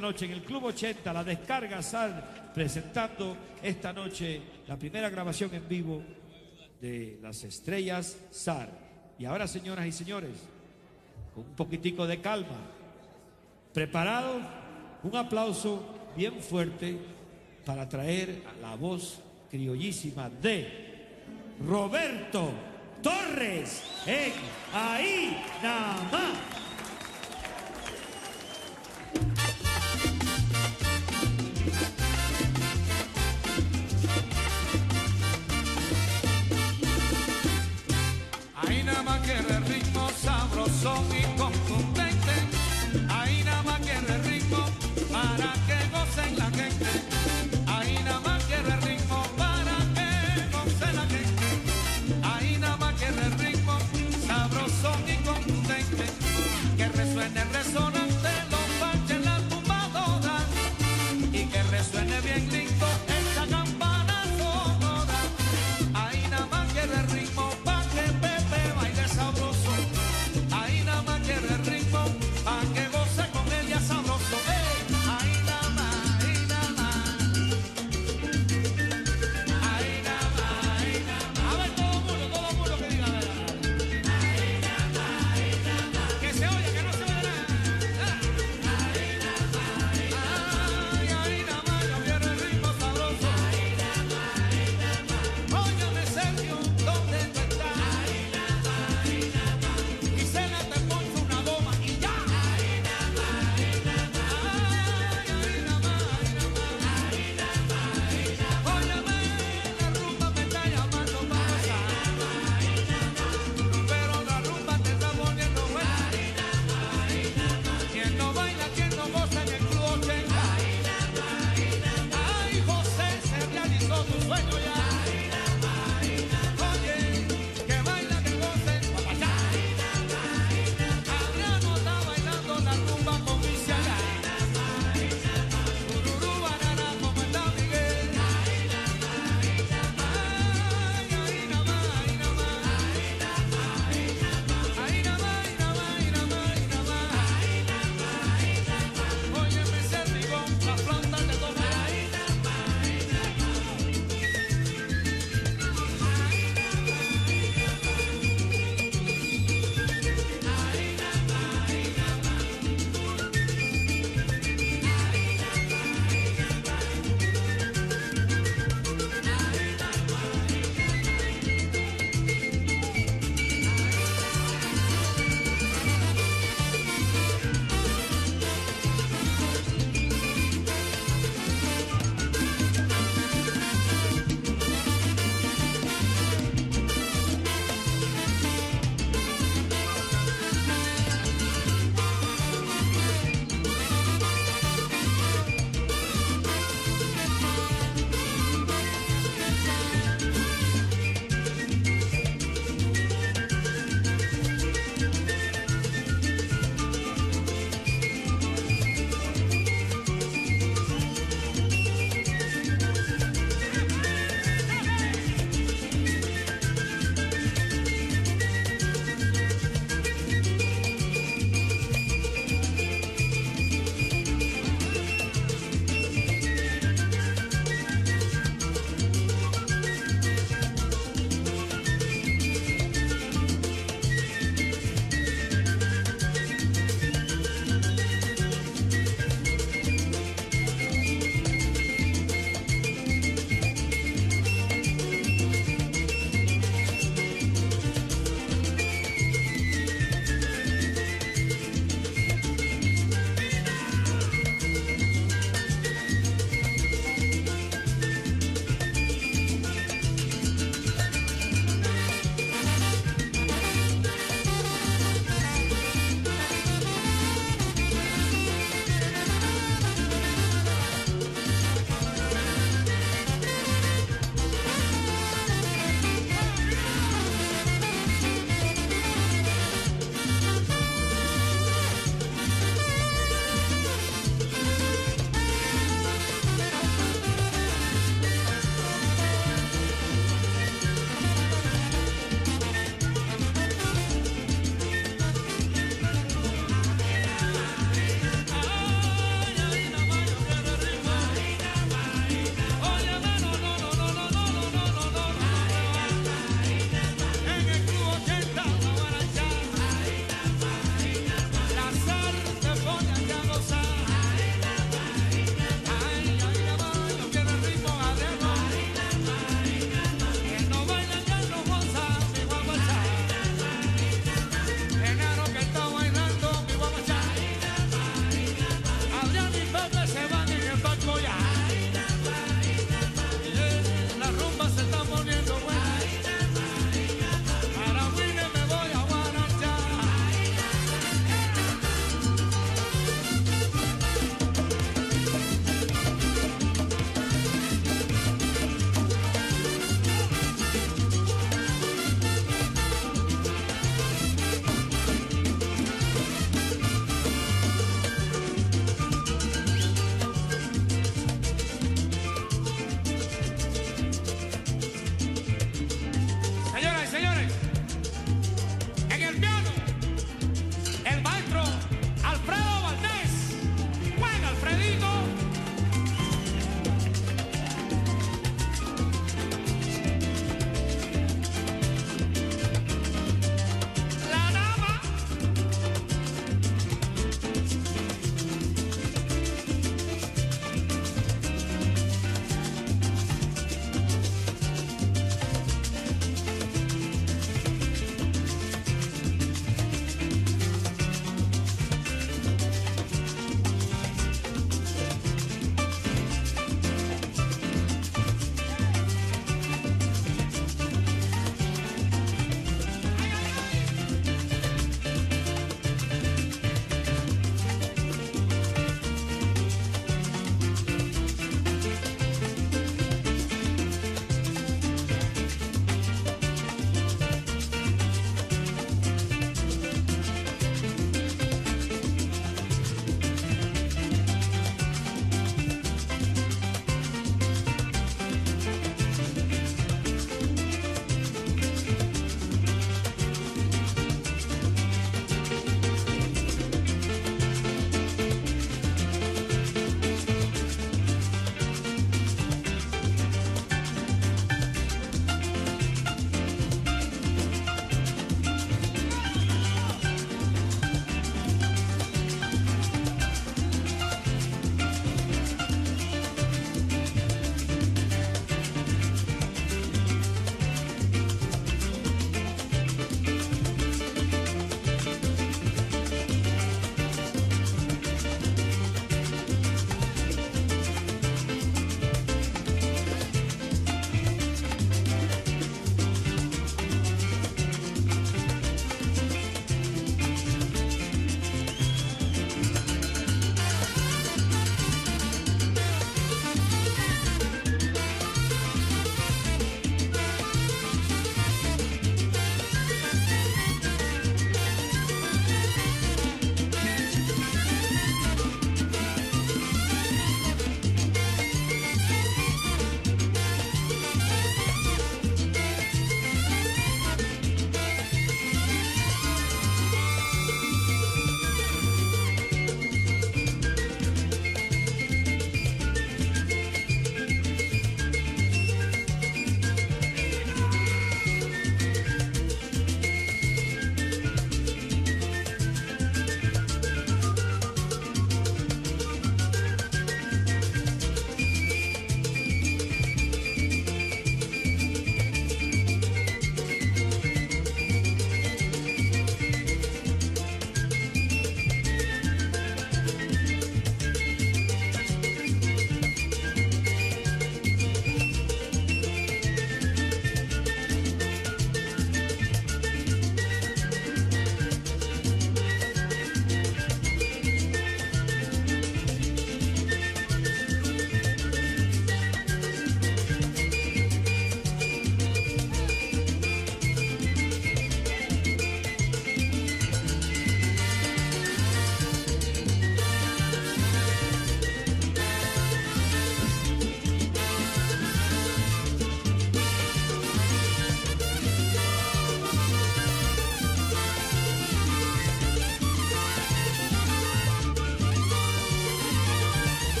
noche en el Club 80, la descarga SAR, presentando esta noche la primera grabación en vivo de las estrellas SAR. Y ahora, señoras y señores, con un poquitico de calma, preparados, un aplauso bien fuerte para traer a la voz criollísima de Roberto Torres en Ahí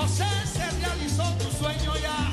José, se realizó tu sueño ya.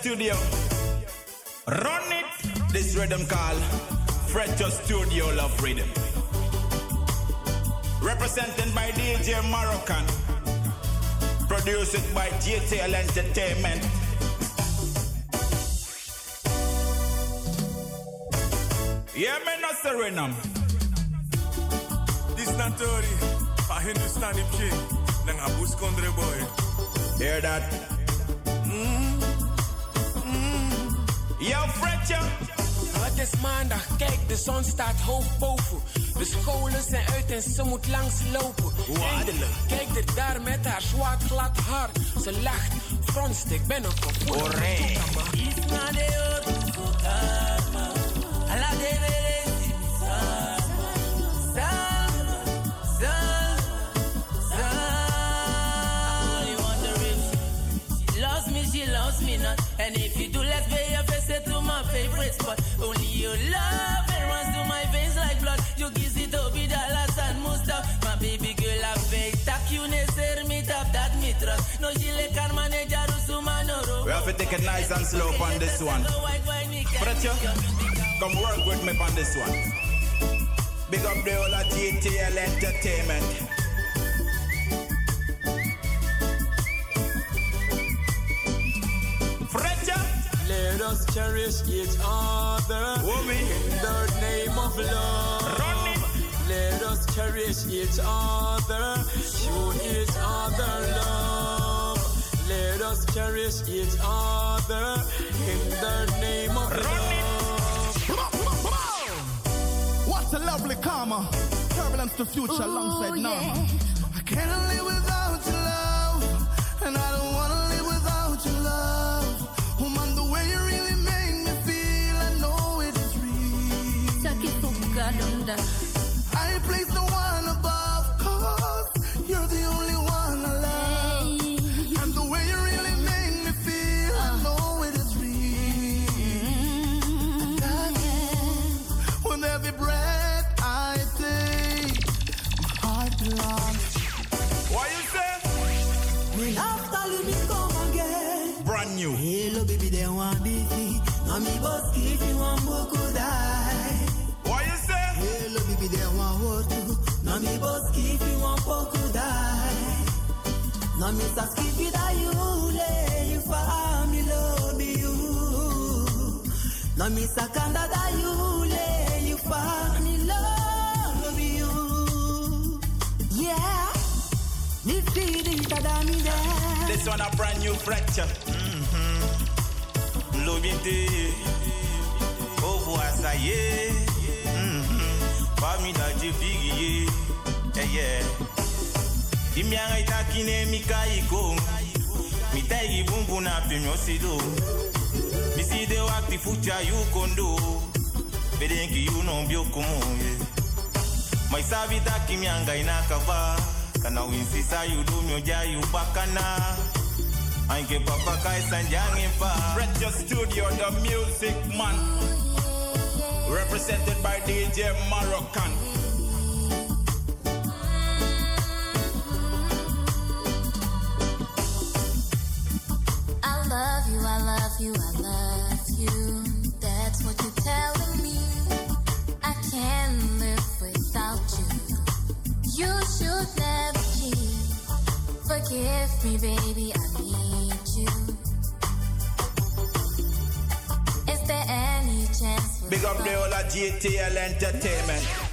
Studio. Run it. This rhythm called Fretcher Studio Love Rhythm. Represented by DJ Moroccan. Produced by GTL Entertainment. Yeah, me not Serenum. This not Tori. A Hindustani king. Nang abus kondre boy. Hear that? Het is maandag, kijk, de zon staat hoog boven. De scholen zijn uit en ze moet langs lopen. Eindelijk, kijk er daar met haar zwart glad haar. Ze lacht, fronst, ik ben een gevoel. And We take it nice and slow on this one. Fretcher, come work with me on this one. Big up the whole of GTL Entertainment. us cherish each other Woman. in the name of love. Running. Let us cherish each other, show each other love. Let us cherish each other in the name of Running. love. What a lovely karma. Turbulence to future Ooh, alongside yeah. now. I can't live without Now me boss keep you die. Hello, baby, they want what to. Na mi boss keep you on poco die. Na mi sa skip it a you le you family love you. Na mi sa kanda da you le you family love you. Yeah, this feeling that me there. This one a brand new fracture. It. Au revoir, ça y mm-hmm. est. Eh, dimianga itakine mikaiko bumbu na pemyosido miside wakti fucha yukondo bedenki yuno biokomo maisabi takimianga inakava kana winsisa yudomyo jayu bakana I give up a guys and young in Red Just Studio, the music man. Represented by DJ Moroccan. I love you, I love you, I love you. That's what you're telling me. I can't live without you. You should never keep. Forgive me, baby, I mean Big up the whole of GTL Entertainment.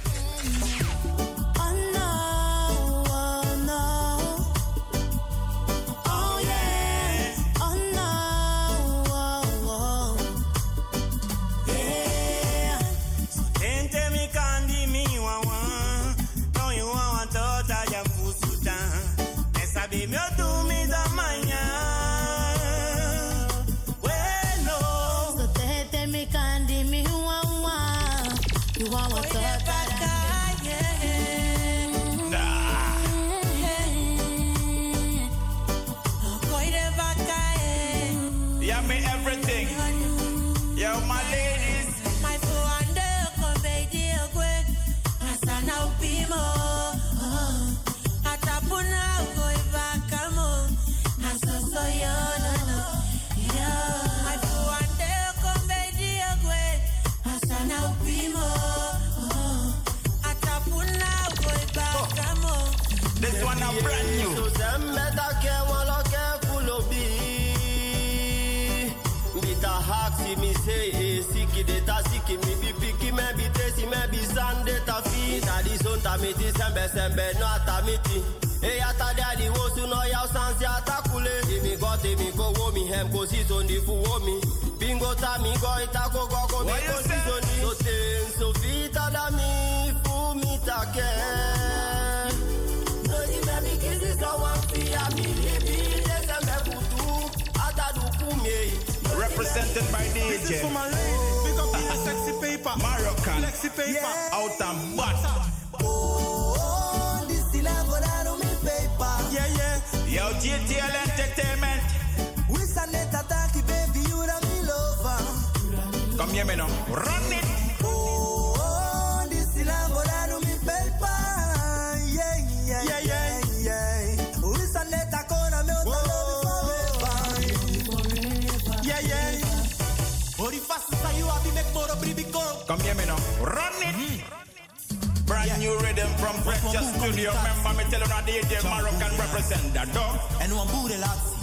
Studio. Remember me telling you DJ Moroccan represent that dog. En een boer relatie.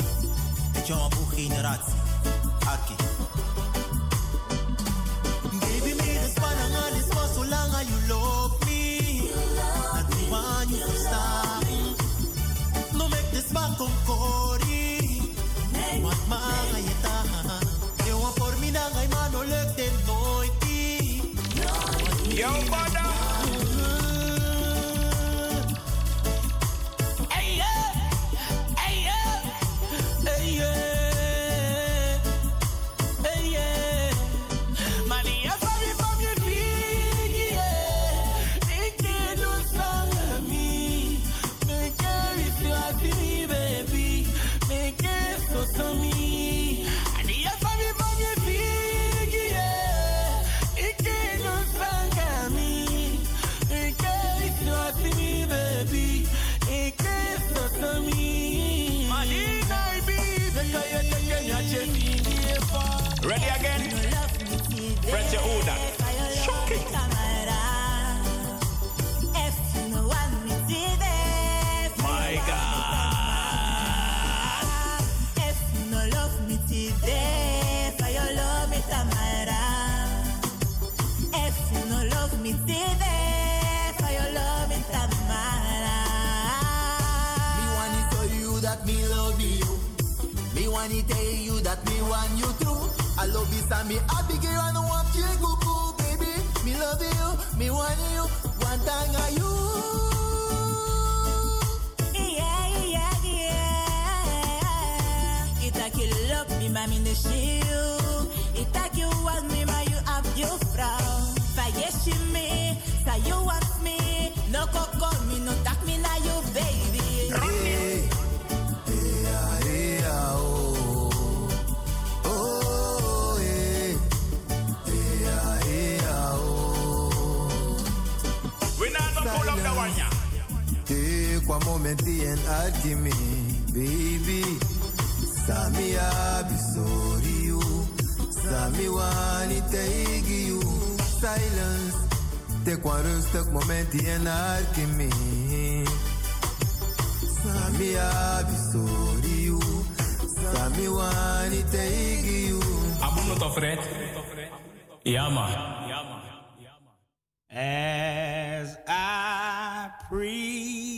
Met jou een boer generatie. Me happy girl and want you cuckoo, baby. Me love you, me want you, one time are you. Yeah, yeah, yeah. It like you love me, mommy, the shield. It like you want me, my you have your frau. Forget me, say you want me. No coco me, no tak me now you, baby. take one moment and I'd give me, baby. Sami abi sorry you, Sami take you. Silence, take one rustig moment and I'd give me. Sami abi sorry you, Sami wani take you. Yama. As I breathe.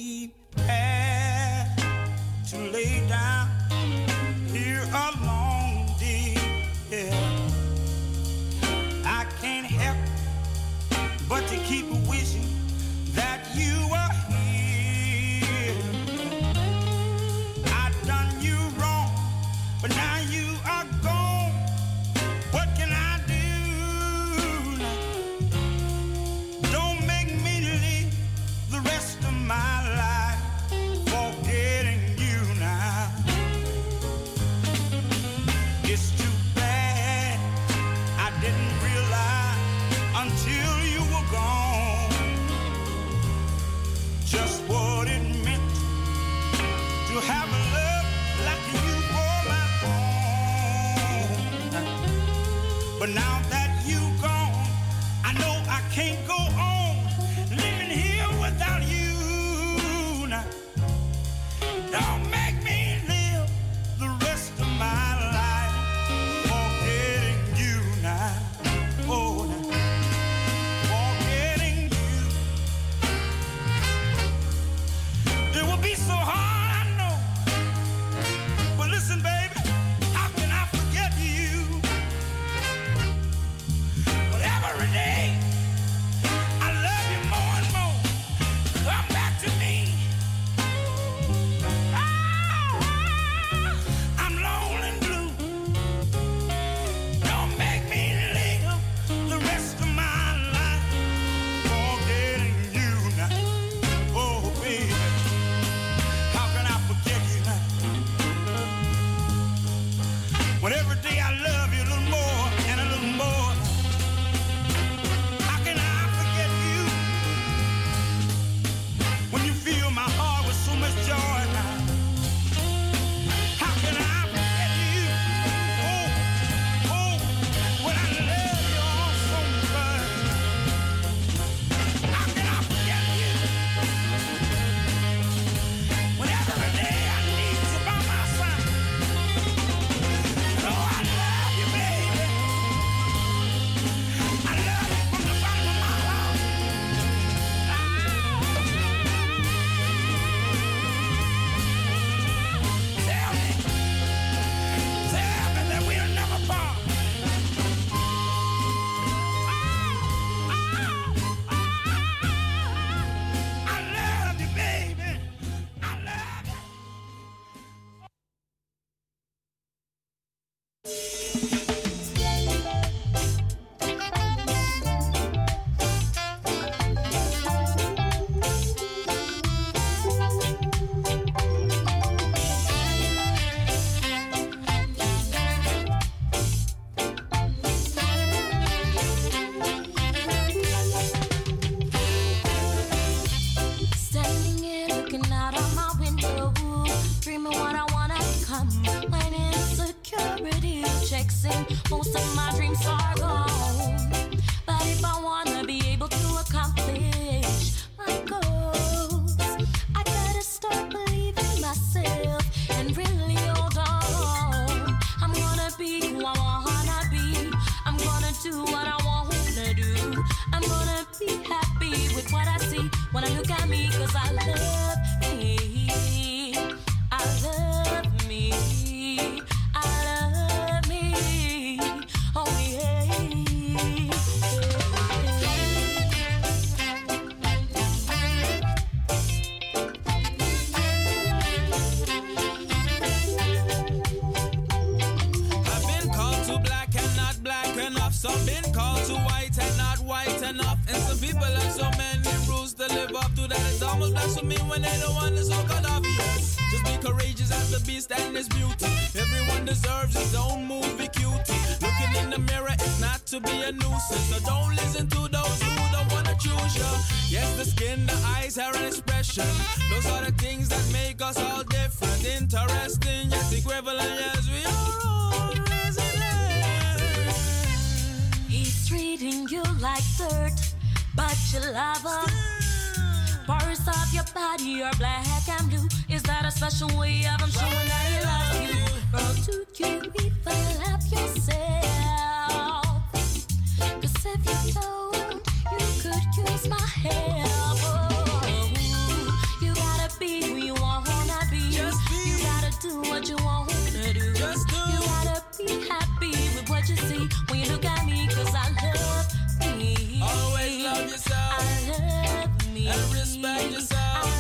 expression. Those are the things that make us all different, interesting, yet equivalent. as we are all resident. He's treating you like dirt, but you love him. Parts of your body are black and blue. Is that a special way of him showing that he loves you? Girl, do you even love yourself? Cause if you don't, you could use my help. Look at I love me. Always love yourself. I love me. Respect yourself. I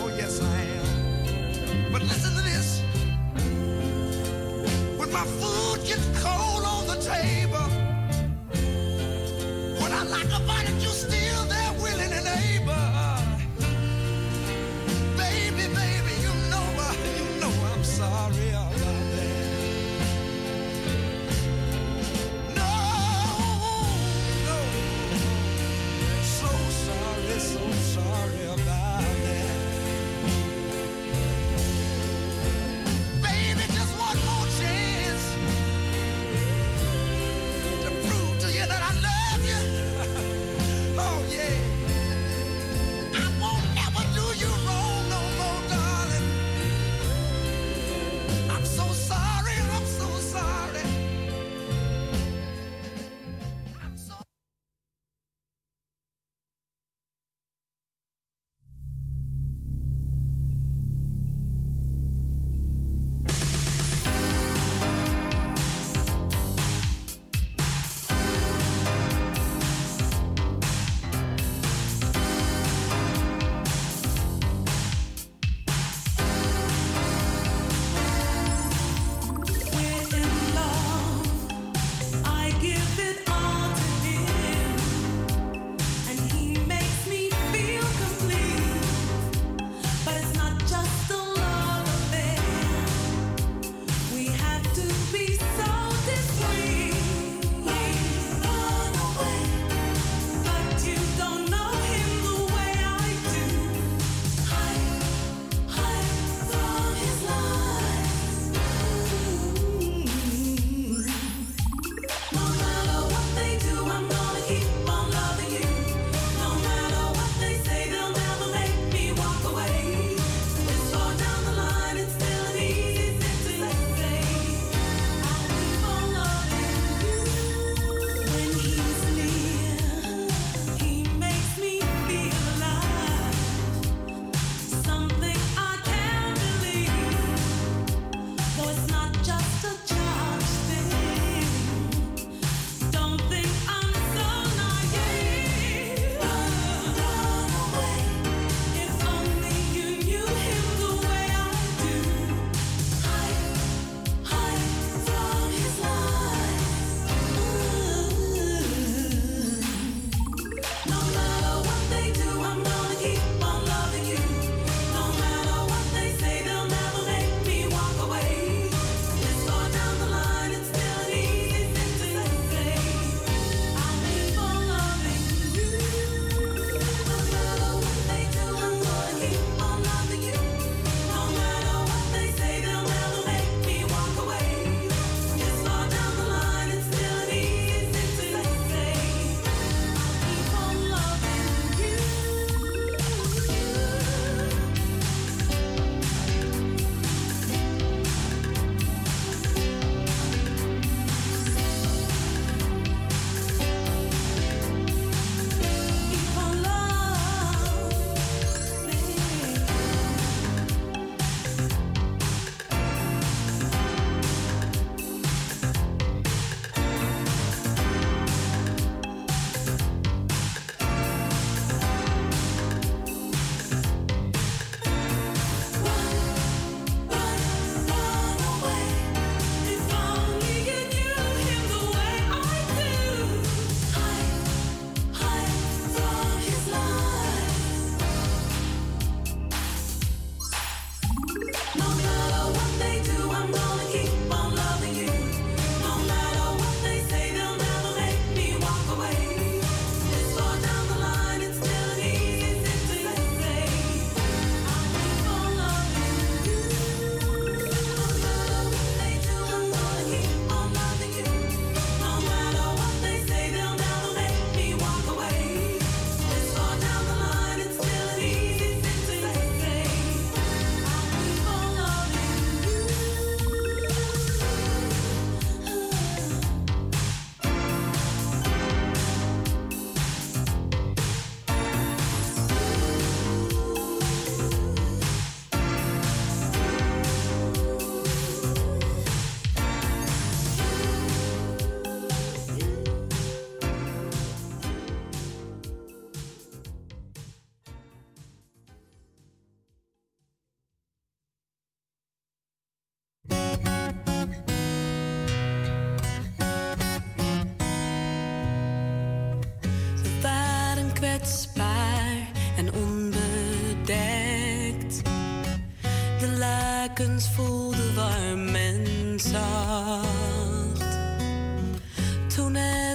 Oh, yes, I am. But listen to this. When my food gets cold on the table, I like a it, you still.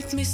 Toen het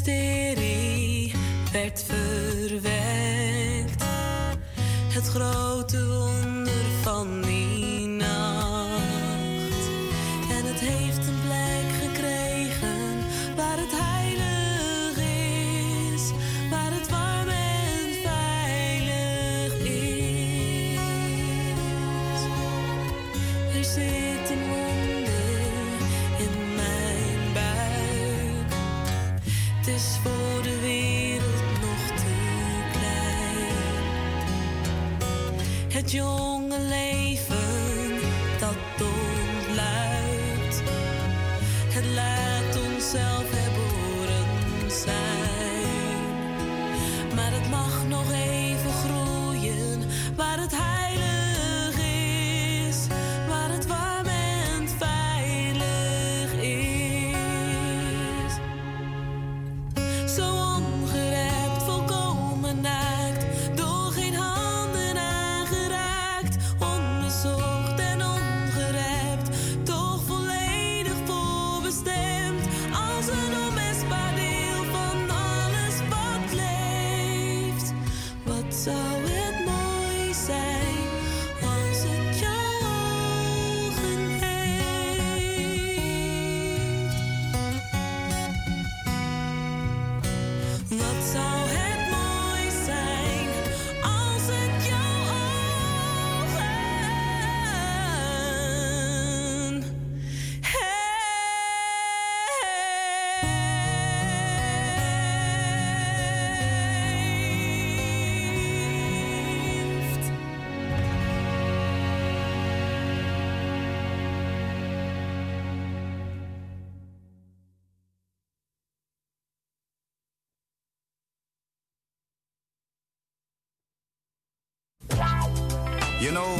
You know,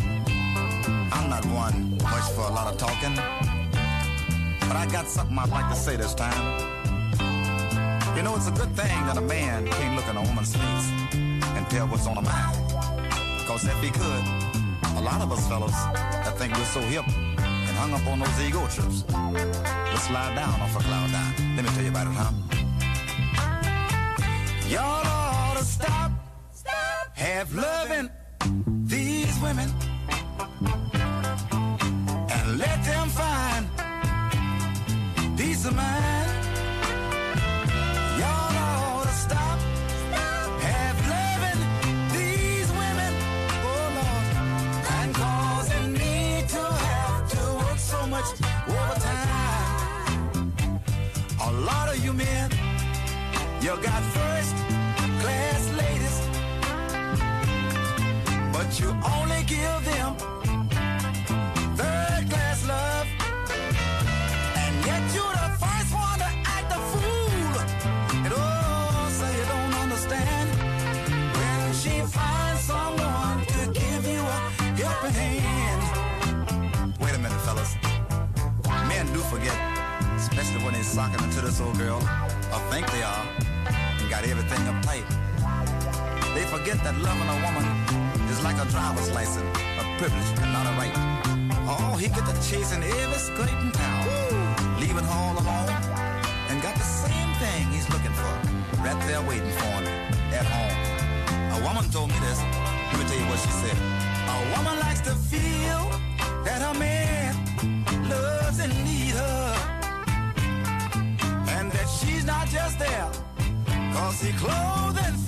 I'm not one much for a lot of talking, but I got something I'd like to say this time. You know, it's a good thing that a man can't look in a woman's face and tell what's on her mind. Because if he could, a lot of us fellas that think we're so hip and hung up on those ego trips will slide down off a cloud nine. Let me tell you about it, huh? Y'all ought to stop, have loving these women and let them find peace of mind. Y'all ought to stop, have loving these women, oh Lord, and causing me to have to work so much overtime. A lot of you men, you got you only give them third class love. And yet you're the first one to act a fool. And oh, don't understand when she finds someone to give you a hand. Wait a minute, fellas. Men do forget, especially when they're into this old girl, I think they are, and got everything uptight. They forget that loving a woman like a driver's license, a privilege and not a right. Oh, he get to chasing every skirt in town, leaving all alone, and got the same thing he's looking for right there waiting for him at home. A woman told me this. Let me tell you what she said. A woman likes to feel that her man loves and needs her, and that she's not just there cause he close